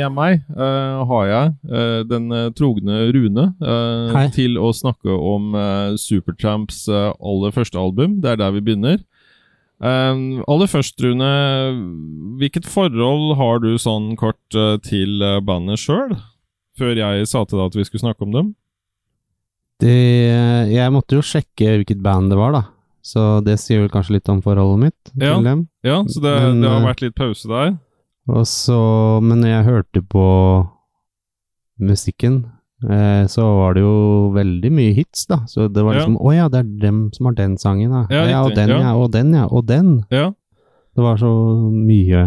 med meg uh, har jeg uh, den eh, trogne Rune uh, til å snakke om Supertramps aller første album. Det er der vi begynner. Aller først, Rune, hvilket forhold har du sånn kort til bandet sjøl? Før jeg sa til deg at vi skulle snakke om dem? Det, jeg måtte jo sjekke hvilket band det var, da. Så det sier vel kanskje litt om forholdet mitt Ja. til dem. Ja, så det, Men, det har vært litt pause der? Og så, men når jeg hørte på musikken, eh, så var det jo veldig mye hits, da. Så det var liksom Å ja, det er dem som har den sangen, da. Ja, og den, ja. ja. Og den, ja. Og den. Ja. Det var så mye,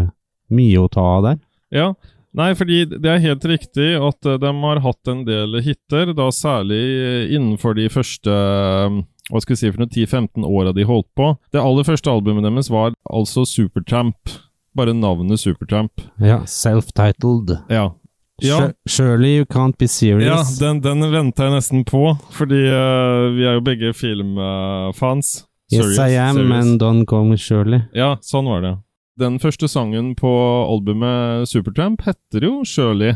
mye å ta av der. Ja, nei, fordi det er helt riktig at eh, de har hatt en del hiter, da særlig eh, innenfor de første eh, hva skal vi si for noen 10-15 åra de holdt på. Det aller første albumet deres var altså Supertramp. Bare navnet Supertramp. Ja, self-titled. Ja. Ja. Surely you can't be Ja, serious. den, den venta jeg nesten på, fordi uh, vi er jo begge filmfans. yes, I am, and don't call me Shirley. Ja, sånn var det. Den første sangen på albumet Supertramp heter jo Shirley.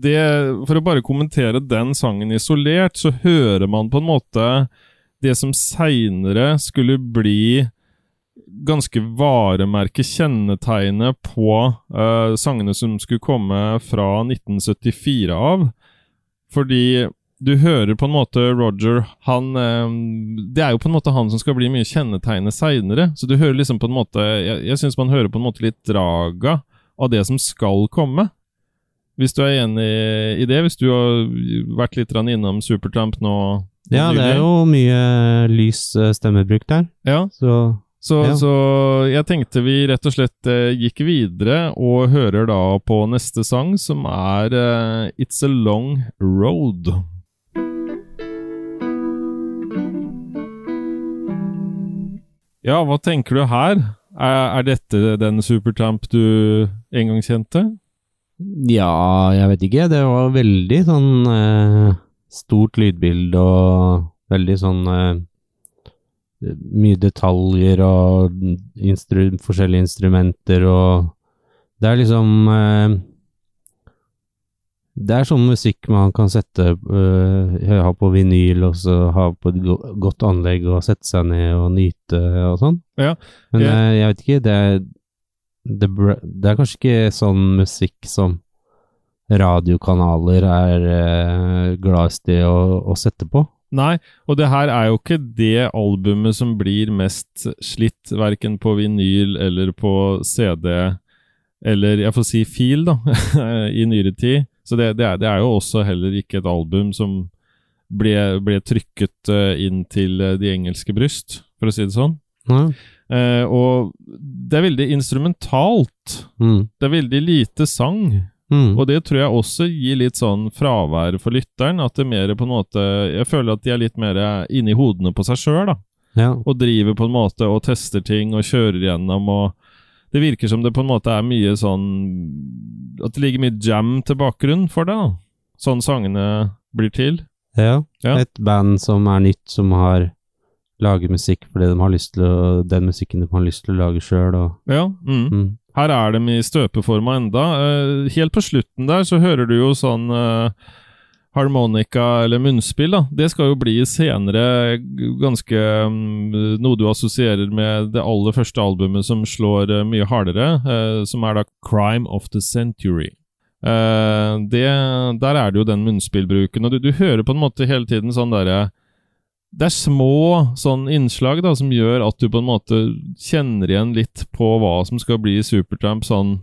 Det, for å bare kommentere den sangen isolert, så hører man på en måte det som seinere skulle bli ganske varemerke kjennetegnet på uh, sangene som skulle komme fra 1974 av. Fordi du hører på en måte Roger Han uh, Det er jo på en måte han som skal bli mye kjennetegnet seinere. Så du hører liksom på en måte Jeg, jeg syns man hører på en måte litt draga av det som skal komme. Hvis du er enig i det, hvis du har vært litt innom Supertramp nå Ja, det er jo mye lys eh, stemmebruk der. Ja, Så så, Ja. så jeg tenkte vi rett og slett eh, gikk videre og hører da på neste sang, som er eh, It's a Long Road. Ja, hva tenker du her? Er, er dette den Supertramp du en gang kjente? Ja, jeg vet ikke. Det var veldig sånn eh, stort lydbilde og veldig sånn eh, Mye detaljer og instru forskjellige instrumenter og Det er liksom eh, Det er sånn musikk man kan sette eh, Ha på vinyl og så ha på et godt anlegg og sette seg ned og nyte og sånn. Ja, Men jeg- eh, jeg vet ikke, det er, det, det er kanskje ikke sånn musikk som radiokanaler er eh, gladest i å, å sette på. Nei, og det her er jo ikke det albumet som blir mest slitt, verken på vinyl eller på CD, eller jeg får si fil, da, i nyere tid. Så det, det, er, det er jo også heller ikke et album som ble, ble trykket eh, inn til eh, de engelske bryst, for å si det sånn. Ja. Eh, og det er veldig instrumentalt. Mm. Det er veldig lite sang. Mm. Og det tror jeg også gir litt sånn fravær for lytteren. At det mer på en måte Jeg føler at de er litt mer inni hodene på seg sjøl, da. ja. Og driver på en måte og tester ting og kjører gjennom og Det virker som det på en måte er mye sånn At det ligger mye jam til bakgrunn for det, da. Sånn sangene blir til. ja. Ja. Et band som er nytt, som har laget musikk fordi de har lyst til å, den musikken de har lyst til å lage sjøl, Ja. Mm. mm. Her er de i støpeforma enda. Uh, helt på slutten der så hører du jo sånn uh, harmonika eller munnspill, da. Det skal jo bli senere ganske um, Noe du assosierer med det aller første albumet som slår uh, mye hardere, som er da Crime of the Century. Det, der er det jo den munnspillbruken, og du, du hører på en måte hele tiden sånn derre det er små sånn innslag da, som gjør at du på en måte kjenner igjen litt på hva som skal bli Supertramp sånn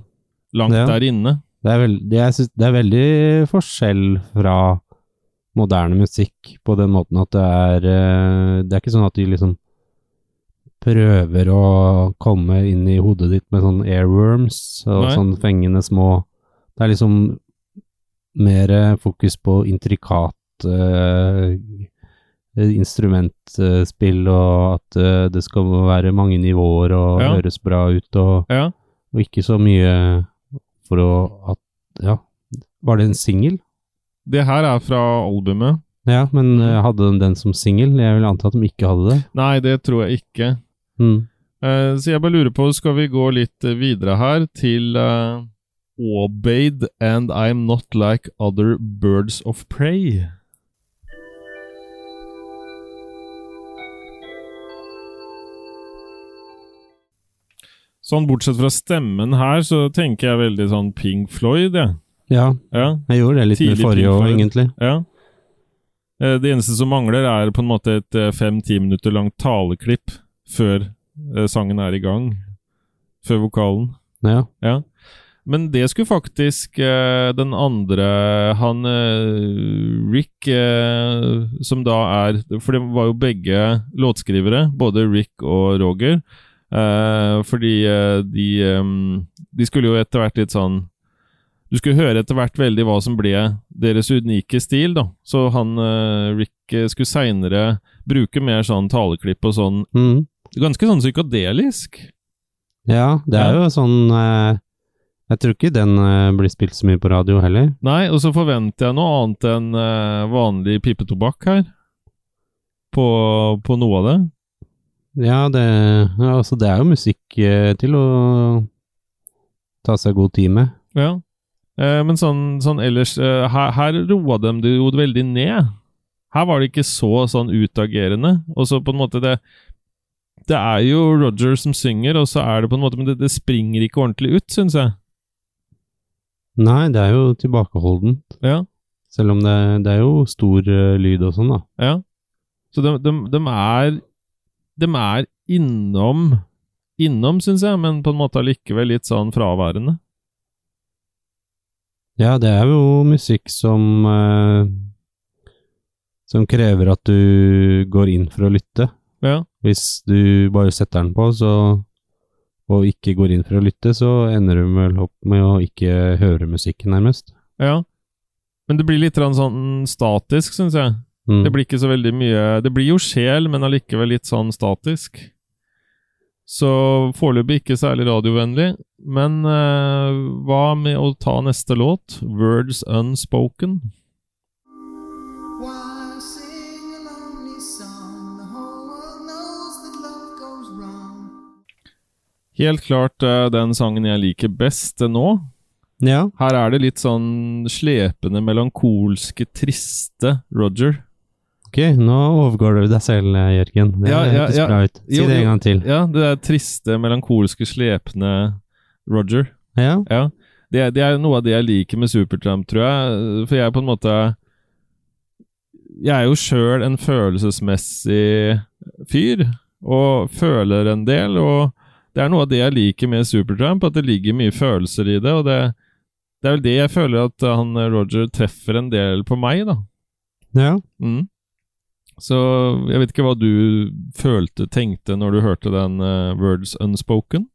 langt Ja. der inne. Det er, veld, det, jeg synes, det er veldig forskjell fra moderne musikk på den måten at det er eh, Det er ikke sånn at de liksom prøver å komme inn i hodet ditt med sånn airworms og Nei. sånn fengende små Det er liksom mer fokus på intrikat eh, instrumentspill, og at eh, det skal være mange nivåer og Ja. høres bra ut, og, Ja. og ikke så mye for å at Ja, var det en singel? Det her er fra albumet. Ja, men eh, hadde de den som singel? Jeg vil anta at de ikke hadde det. Nei, det tror jeg ikke. Mm. Uh, så jeg bare lurer på, skal vi gå litt eh, videre her til uh, Obeyed and I'm Not Like Other Birds of Prey. Sånn bortsett fra stemmen her, så tenker jeg veldig sånn Pink Floyd, jeg. Ja, Ja. jeg gjorde det litt Tidlig med forrige år, egentlig. Ja. Eh, Det eneste som mangler, er på en måte et eh, fem-ti minutter langt taleklipp før eh, sangen er i gang. Før vokalen. Ja. Ja. Men det skulle faktisk den andre Han Rick, som da er For det var jo begge låtskrivere, både Rick og Roger. Eh, fordi uh, de um, De skulle jo etter hvert litt sånn Du skulle høre etter hvert veldig hva som ble deres unike stil, da. Så han uh, Rick skulle seinere bruke mer sånn taleklipp og sånn Mm. Ganske sånn psykadelisk. ja, det er jo sånn Jeg tror ikke den uh, blir spilt så mye på radio heller. Nei, og så forventer jeg noe annet enn uh, vanlig pipetobakk her. På, på noe av det. Ja, det, altså det er jo musikk eh, til å ta seg god tid med. Ja. Eh, men sånn, sånn ellers eh, her, her roa de det jo veldig ned. Her var det ikke så sånn utagerende. Og så på en måte det Det er jo Roger som synger, og så er det på en måte Men det, det springer ikke ordentlig ut, syns jeg. Nei, det er jo tilbakeholdent. Ja. Selv om det, det er jo stor lyd og sånn, da. Ja. Så de, de, de er De er innom Innom, syns jeg, men på en måte allikevel litt sånn fraværende. Ja, det er jo musikk som eh, Som krever at du går inn for å lytte. Ja. Hvis du bare setter den på, så og ikke går inn for å lytte, så ender du vel opp med å ikke høre musikken, nærmest. ja. Men det blir litt sånn statisk, syns jeg. Mm. Det blir ikke så veldig mye Det blir jo sjel, men allikevel litt sånn statisk. Så foreløpig ikke særlig radiovennlig. Men eh, hva med å ta neste låt? 'Words Unspoken'? Helt klart eh, den sangen jeg liker best nå. Ja, Her er det litt sånn slepende, melankolske, triste Roger. Ok, nå overgår du deg selv, eh, Jørgen. Det Ja, ja, hørtes ja. bra ut. Si Jo, det en gang til. Ja, det der triste, melankolske, slepende Roger. Ja, Ja. Det, det er noe av det jeg liker med Supertramp, tror jeg. For jeg er på en måte Jeg er jo sjøl en følelsesmessig fyr, og føler en del. Og det er noe av det jeg liker med Supertramp, at det ligger mye følelser i det. Og det, det er vel det jeg føler at han Roger treffer en del på meg, da. ja. Mm. Så jeg vet ikke hva du følte, tenkte, når du hørte den uh, Words Unspoken?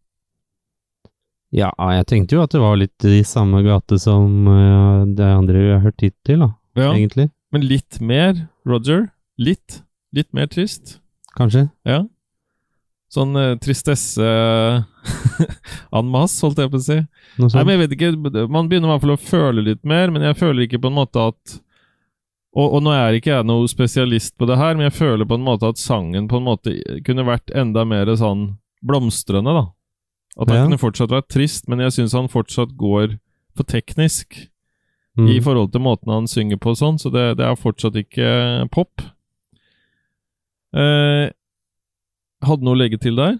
Ja, jeg tenkte jo at det var litt i samme gate som uh, det andre vi har hørt hittil, da, Ja. egentlig. Men litt mer, Roger. Litt. Litt mer trist. Kanskje. Ja. Sånn uh, tristesse en masse, holdt jeg på å si. Nei, men jeg vet ikke, Man begynner i hvert fall å føle litt mer, men jeg føler ikke på en måte at og, og nå er ikke jeg noe spesialist på det her, men jeg føler på en måte at sangen på en måte kunne vært enda mer sånn blomstrende, da. At han Ja. kunne fortsatt vært trist, men jeg syns han fortsatt går for teknisk Mm. i forhold til måten han synger på og sånn, så det, det er fortsatt ikke pop. Eh, hadde noe å legge til der?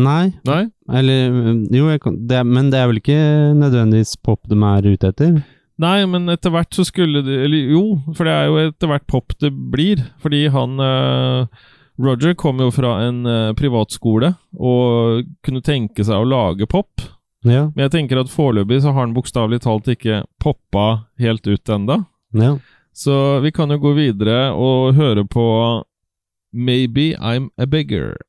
Nei, Nei? eller Jo, kan, det, men det er vel ikke nødvendigvis pop de er ute etter? Nei, men etter hvert så skulle det Eller jo, for det er jo etter hvert pop det blir. Fordi han eh, Roger kom jo fra en eh, privatskole og kunne tenke seg å lage pop. Ja. Men jeg tenker at foreløpig så har han bokstavelig talt ikke poppa helt ut enda. ja. Så vi kan jo gå videre og høre på Maybe I'm a Beggar.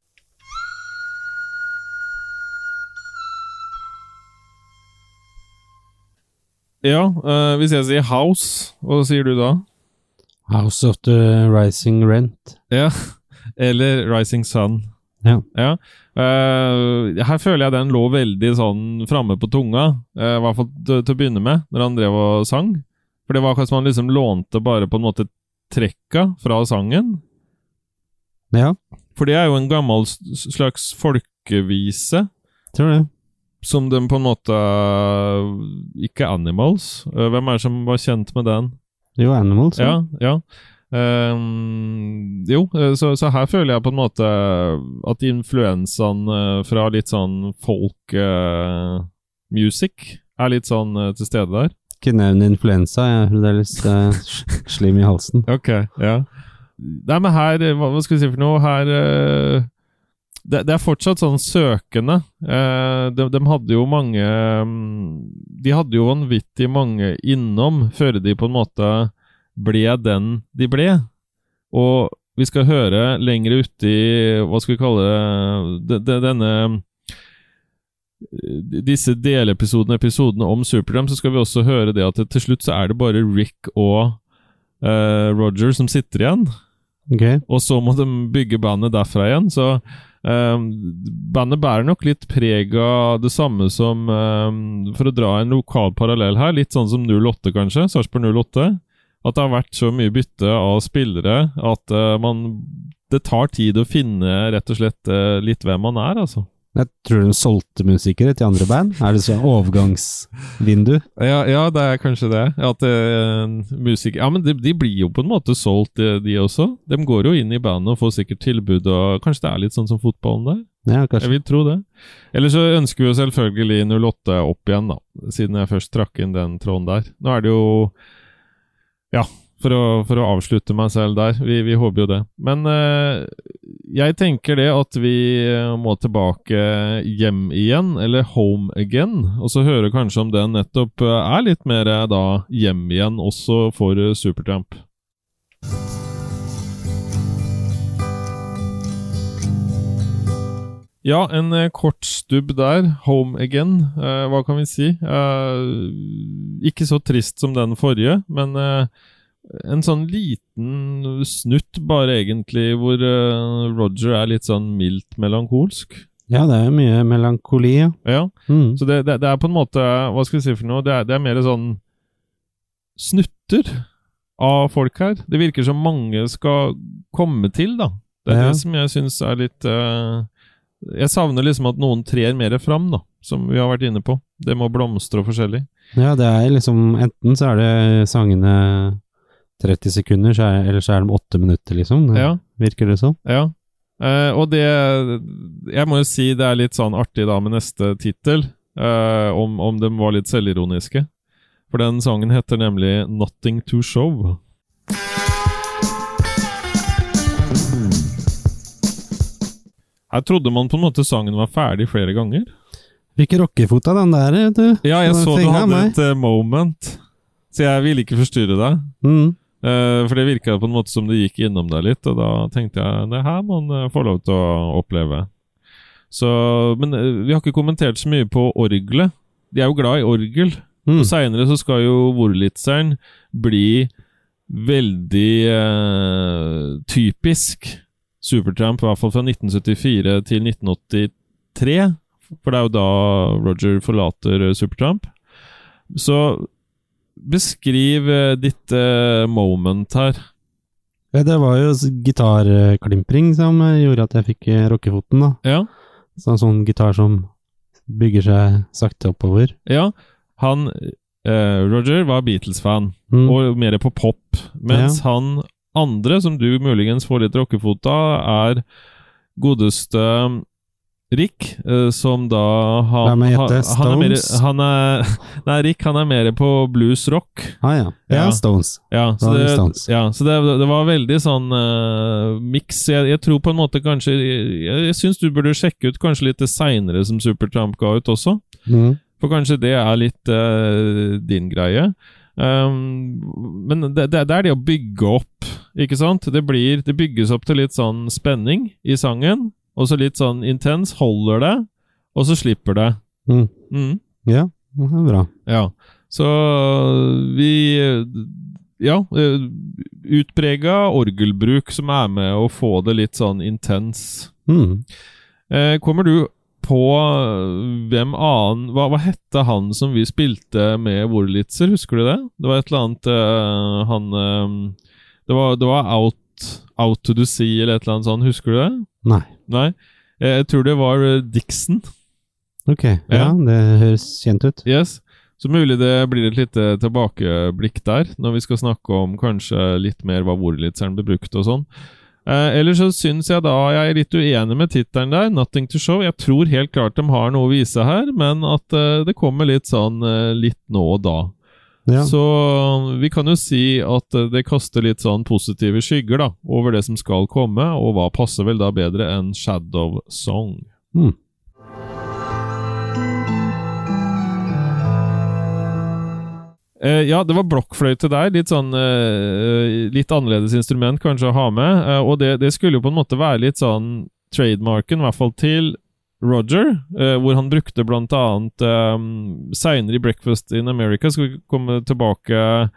Ja, uh, hvis jeg sier House, hva sier du da? House of the Rising Rent. Ja, eller Rising Sun. Ja. Eh, her føler jeg den lå veldig sånn framme på tunga, eh, i hvert fall til å begynne med, når han drev og sang. For det var akkurat som han liksom lånte bare på en måte trekka fra sangen. Ja. For det er jo en gammel slags folkevise. Tror det. Som de på en måte Ikke Animals. Eh, Hvem er det som var kjent med den? Jo, Animals. Ja, ja. Um, jo, eh, så, så her føler jeg på en måte at influensaen eh, fra litt sånn folk uh, music er litt sånn uh, til stede der. Ikke nevn influensa, jeg er fremdeles uh, slim i halsen. Ok, ja. Nei, men her Hva, skal vi si for noe? Her det, det er fortsatt sånn søkende. Eh, de, de hadde jo mange mm, De hadde jo vanvittig mange innom før de på en måte ble den de ble. Og vi skal høre lenger uti Hva skal vi kalle det, de, denne disse delepisodene, episodene om Superdam, så skal vi også høre det at til slutt så er det bare Rick og eh, Roger som sitter igjen. Ok. Og så må de bygge bandet derfra igjen. Så eh, bandet bærer nok litt preg av det samme som eh, For å dra en lokal parallell her, litt sånn som 08, kanskje. Sarpsborg 08. At det har vært så mye bytte av spillere at eh, man Det tar tid å finne rett og slett eh, litt hvem man er, altså. Jeg tror de solgte musikere til andre band. Er det sånn overgangsvindu? Ja, ja, det er kanskje det. At uh, musikk Ja, men de, de blir jo på en måte solgt, de, de også. De går jo inn i bandet og får sikkert tilbud, og kanskje det er litt sånn som fotballen der? Ja, kanskje. Jeg vil tro det. Eller så ønsker vi jo selvfølgelig 08 opp igjen, da. Siden jeg først trakk inn den tråden der. Nå er det jo Ja, for å, for å avslutte meg selv der. Vi, vi håper jo det. Men eh, jeg tenker det at vi eh, må tilbake hjem igjen, eller home again. Og så høre kanskje om den nettopp eh, er litt mer eh, da hjem igjen, også for Supertramp. Ja, en kort stubb der. Home again. Eh, hva kan vi si? Eh, ikke så trist som den forrige, men eh, en sånn liten snutt, bare egentlig, hvor eh, Roger er litt sånn mildt melankolsk. Ja, det er mye melankoli, ja. Ja, Mm. så det, det, det er på en måte Hva skal vi si for noe? Det er, det er mer sånn snutter av folk her. Det virker som mange skal komme til, da. Det er Ja. det som jeg syns er litt uh, Jeg savner liksom at noen trer mer fram, da. Som vi har vært inne på. Det må blomstre og forskjellig. Ja, det er liksom Enten så er det sangene 30 sekunder, så er, eller så er de 8 minutter, liksom. Det Ja. Virker det sånn? Ja. Eh, og det Jeg må jo si det er litt sånn artig da med neste tittel, eh, om, om de var litt selvironiske. For den sangen heter nemlig 'Nothing to Show'. Her trodde man på en måte sangen var ferdig flere ganger. Fikk rockefot er den der, du. Ja, jeg så du hadde meg. et uh, moment, så jeg ville ikke forstyrre deg. Mm. Eh, for det virka på en måte som det gikk innom deg litt, og da tenkte jeg det her må han eh, få lov til å oppleve. Så, men eh, vi har ikke kommentert så mye på orgelet. De er jo glad i orgel. Mm. Og seinere så skal jo Wurlitzeren bli veldig eh, typisk Supertramp, i hvert fall fra 1974 til 1983. For det er jo da Roger forlater Supertramp. Så beskriv eh, ditt uh, moment her. Det var jo gitarklimpring som eh, gjorde at jeg fikk rockefoten, da. Ja. Sånn, sånn gitar som bygger seg sakte oppover. ja. Han eh, Roger var Beatles-fan, Mm. og mer på pop. Mens han andre, som du muligens får litt rockefot av, er godeste Rick, eh, som da han, Hvem meg gjette, han, han er mer, han er, Nei, Rick han er mer på blues rock. ah, ja. ja. Ja. Stones. Ja, så det, Stones. ja, så det, det var veldig sånn uh, miks. Jeg, jeg tror på en måte kanskje Jeg, jeg syns du burde sjekke ut kanskje litt det seinere som Supertramp ga ut også. Mm. For kanskje det er litt uh, din greie. Um, men det, det, det er det å bygge opp, ikke sant? Det, blir, det bygges opp til litt sånn spenning i sangen, og så litt sånn intens. Holder det, og så slipper det. Mm. Mm. Ja, det er bra. Ja, så vi Ja, eh, utprega orgelbruk som er med å få det litt sånn intens. Mm. Eh, kommer du på eh, hvem annen hva, hva hette han som vi spilte med Wurlitzer, husker du det? Det var et eller annet eh, Han eh, det, var, det var Out Out to the Sea eller et eller annet sånt. Husker du det? Nei. Nei? Eh, Jeg tror det var eh, Dixon. Ok, ja, Ja. det høres kjent ut. Yes. Så mulig det blir et lite tilbakeblikk der, når vi skal snakke om kanskje litt mer hva Wurlitzeren ble brukt og sånn. Eh, ellers så syns jeg da jeg er litt uenig med tittelen der, 'Nothing to Show'. Jeg tror helt klart de har noe å vise her, men at eh, det kommer litt sånn eh, litt nå og da. Ja. Så vi kan jo si at eh, det kaster litt sånn positive skygger da, over det som skal komme, og hva passer vel da bedre enn Shadow Song? Mm. Eh, ja, det var blokkfløyte der. Litt sånn eh, Litt annerledes instrument kanskje å ha med. eh, og det, det skulle jo på en måte være litt sånn trademarken, i hvert fall til Roger, eh, hvor han brukte blant annet um, Seinere i Breakfast in America skal vi komme tilbake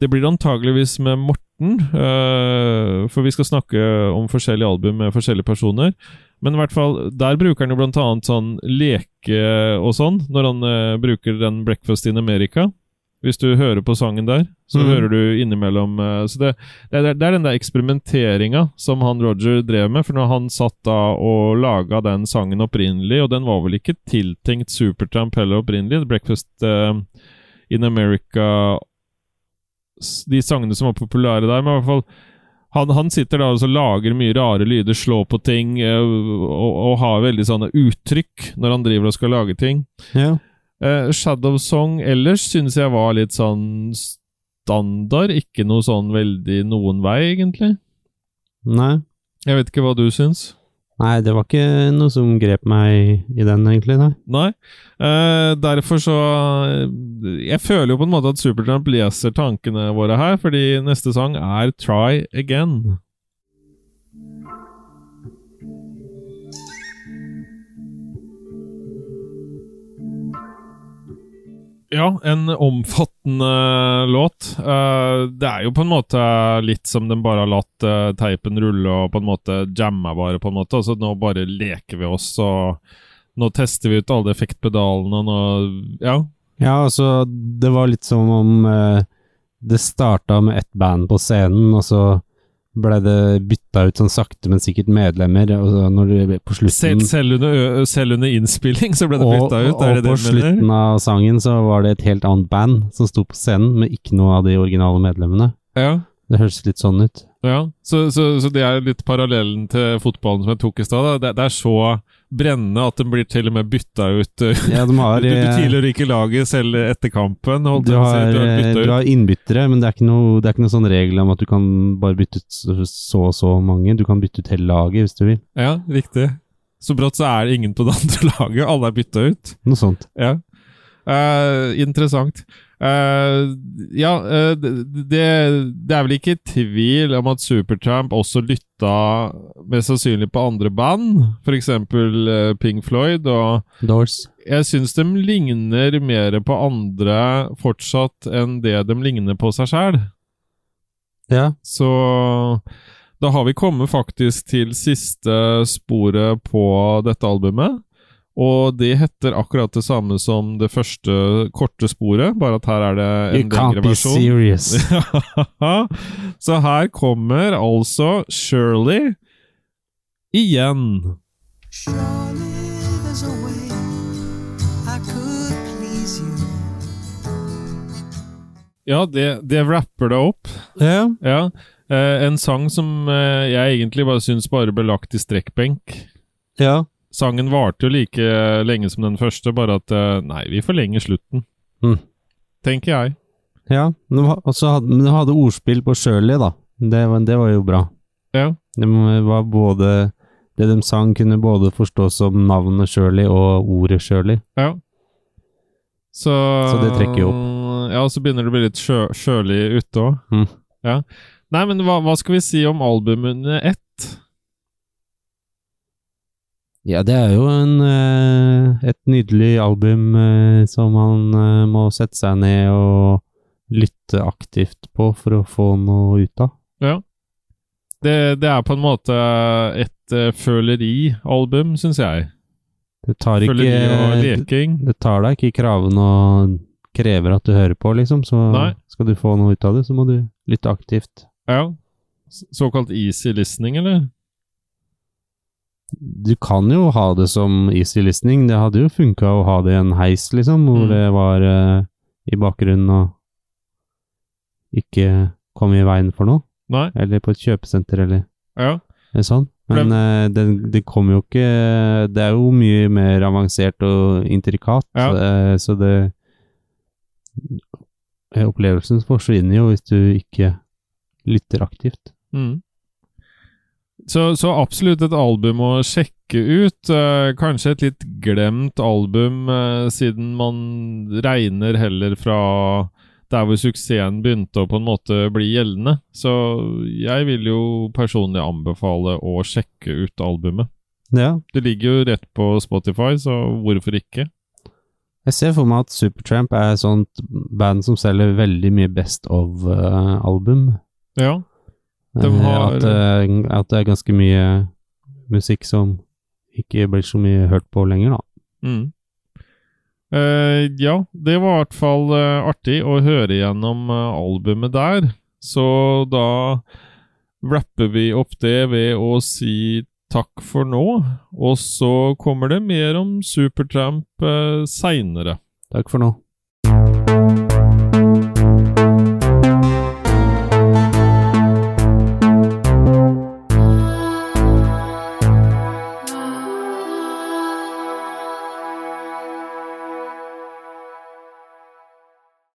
Det blir antageligvis med Morten, eh, for vi skal snakke om forskjellige album med forskjellige personer. Men i hvert fall, der bruker han jo blant annet sånn leke og sånn, når han eh, bruker den Breakfast in America. Hvis du hører på sangen der, så mm. hører du innimellom eh, Så det, det, er, det er den der eksperimenteringa som han Roger drev med. For når han satt da og laga den sangen opprinnelig, og den var vel ikke tiltenkt Supertramp heller opprinnelig, Breakfast uh, in America De sangene som var populære der, men i hvert fall han, han sitter da og så lager mye rare lyder, slår på ting eh, og, og har veldig sånne uttrykk når han driver og skal lage ting. Ja. Eh, Shadow Song ellers synes jeg var litt sånn standard, ikke noe sånn veldig noen vei, egentlig. Nei. Jeg vet ikke hva du syns? Nei, det var ikke noe som grep meg i den, egentlig. Nei. Nei. Eh, derfor så eh, Jeg føler jo på en måte at Supertramp leser tankene våre her, fordi neste sang er Try Again. Ja, en omfattende låt. Eh, det er jo på en måte litt som den bare har latt eh, teipen rulle og på en måte jamma bare, på en måte. Altså nå bare leker vi oss, og nå tester vi ut alle effektpedalene, og nå Ja. Ja, altså, det var litt som om eh, det starta med ett band på scenen, og så ble det bytta ut sånn sakte, men sikkert medlemmer, og når det på slutten Selv, under, selv under innspilling så ble det og, bytta ut, og det på du mener? slutten av sangen så var det et helt annet band som sto på scenen, med ikke noe av de originale medlemmene. Ja. Det høres litt sånn ut. Ja, så, så, så det er litt parallellen til fotballen som jeg tok i stad. Det, det er så brennende at den blir til og med bytta ut. Ja, de har, du, eh, tilhører ikke laget selv etter kampen. du har, Du har eh, du har innbyttere, men det er, ikke noe, det er ikke noe sånn regel om at du kan bare bytte ut så så og så mange. Du kan bytte ut hele laget hvis du vil. Ja, riktig. Så brått så er det ingen på det andre laget. Alle er bytta ut. Noe sånt. Ja. Eh, interessant. Uh, ja, uh, det, det, er vel ikke tvil om at Supertramp også lytta mest sannsynlig på andre band, f.eks. Uh, Pink Floyd, og Doors. jeg syns de ligner mer på andre fortsatt enn det de ligner på seg sjæl. Ja. Så da har vi kommet faktisk til siste sporet på dette albumet. Og det heter akkurat det samme som det første korte sporet, bare at her er det You en can't be versjon. serious. Så her kommer altså Shirley igjen. Surely there's a way I could please you. Ja, det, det rapper det opp. Yeah. Ja. Eh, en sang som eh, jeg egentlig bare syns bare ble lagt i strekkbenk. ja. Sangen varte jo like lenge som den første, bare at eh, nei, vi forlenger slutten. Mm. Tenker jeg. Ja, og så hadde, men de hadde ordspill på Shirley, da. Det var, det var jo bra. Ja. Det var både Det de sang, kunne både forstås som navnet Shirley og ordet Shirley. ja. Så, Så det trekker jo opp. Ja, og så begynner det å bli litt sjø, sjølig ute òg. Mm. Ja. Nei, men hva, hva skal vi si om albumene ett? Ja, det er jo en, eh, et nydelig album eh, som man eh, må sette seg ned og lytte aktivt på for å få noe ut av. Ja. Det, det er på en måte et følerialbum, syns jeg. Det tar ikke Føleri og leking. det tar deg ikke i kravene og krever at du hører på, liksom. Så Nei. skal du få noe ut av det, så må du lytte aktivt. Ja. Såkalt easy listening, eller? Du kan jo ha det som easy listening. Det hadde jo funka å ha det i en heis, liksom, hvor Mm. det var uh, i bakgrunnen og ikke kom i veien for noe. Nei? Eller på et kjøpesenter, eller, Ja. sånn. Men uh, det, det kommer jo ikke Det er jo mye mer avansert og intrikat, Ja. uh, så det eh, Opplevelsen forsvinner jo hvis du ikke lytter aktivt. Mm. Så, så absolutt et album å sjekke ut. Eh, kanskje et litt glemt album, eh, siden man regner heller fra der hvor suksessen begynte å på en måte bli gjeldende. Så jeg vil jo personlig anbefale å sjekke ut albumet. Ja, Det ligger jo rett på Spotify, så hvorfor ikke? Jeg ser for meg at Supertramp er et sånt band som selger veldig mye Best of-album. Ja. De har- at, eh, at det er ganske mye musikk som ikke blir så mye hørt på lenger, da. Mm. Uh, ja, det var i hvert fall eh, artig å høre gjennom eh, albumet der. Så da wrapper vi opp det ved å si takk for nå. Og så kommer det mer om Supertramp uh, seinere. Takk for nå.